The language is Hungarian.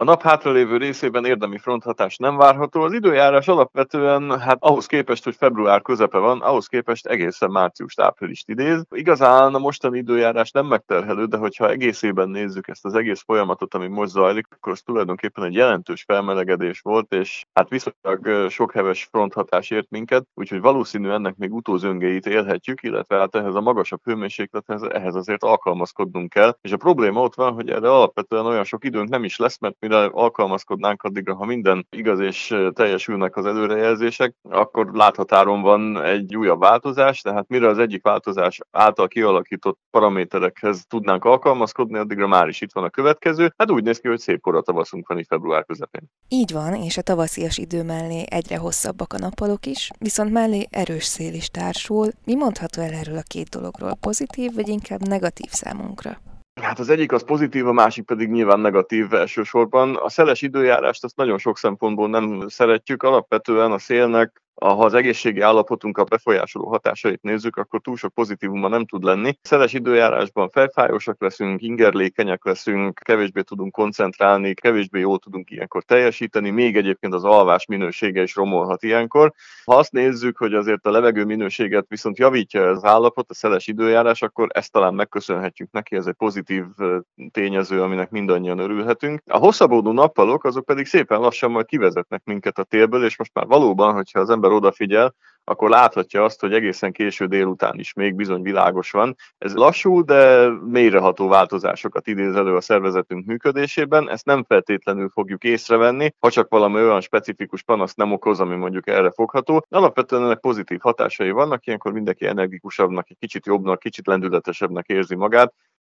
A nap hátralévő részében érdemi fronthatás nem várható. Az időjárás alapvetően, hát ahhoz képest, hogy február közepe van, ahhoz képest egészen március április idéz. Igazán a mostani időjárás nem megterhelő, de hogyha egészében nézzük ezt az egész folyamatot, ami most zajlik, akkor az tulajdonképpen egy jelentős felmelegedés volt, és hát viszonylag sok heves fronthatás ért minket, úgyhogy valószínű ennek még utózöngéit élhetjük, illetve hát ehhez a magasabb hőmérséklethez ehhez azért alkalmazkodnunk kell. És a probléma ott van, hogy erre alapvetően olyan sok időnk nem is lesz, mert mire alkalmazkodnánk addigra, ha minden igaz és teljesülnek az előrejelzések, akkor láthatáron van egy újabb változás, tehát mire az egyik változás által kialakított paraméterekhez tudnánk alkalmazkodni, addigra már is itt van a következő. Hát úgy néz ki, hogy szép kora tavaszunk van itt február közepén. Így van, és a tavaszias idő mellé egyre hosszabbak a nappalok is, viszont mellé erős szél is társul. Mi mondható el erről a két dologról? Pozitív vagy inkább negatív számunkra? Hát az egyik az pozitív, a másik pedig nyilván negatív elsősorban. A szeles időjárást azt nagyon sok szempontból nem szeretjük. Alapvetően a szélnek ha az egészségi állapotunkat befolyásoló hatásait nézzük, akkor túl sok pozitívuma nem tud lenni. Szeles időjárásban felfájósak leszünk, ingerlékenyek leszünk, kevésbé tudunk koncentrálni, kevésbé jól tudunk ilyenkor teljesíteni, még egyébként az alvás minősége is romolhat ilyenkor. Ha azt nézzük, hogy azért a levegő minőséget viszont javítja az állapot, a szeles időjárás, akkor ezt talán megköszönhetjük neki, ez egy pozitív tényező, aminek mindannyian örülhetünk. A hosszabbódó nappalok, azok pedig szépen lassan majd kivezetnek minket a télből, és most már valóban, hogyha az ember ember odafigyel, akkor láthatja azt, hogy egészen késő délután is még bizony világos van. Ez lassú, de mélyreható változásokat idéz elő a szervezetünk működésében, ezt nem feltétlenül fogjuk észrevenni, ha csak valami olyan specifikus panaszt nem okoz, ami mondjuk erre fogható. Alapvetően ennek pozitív hatásai vannak, ilyenkor mindenki energikusabbnak, egy kicsit jobbnak, kicsit lendületesebbnek érzi magát,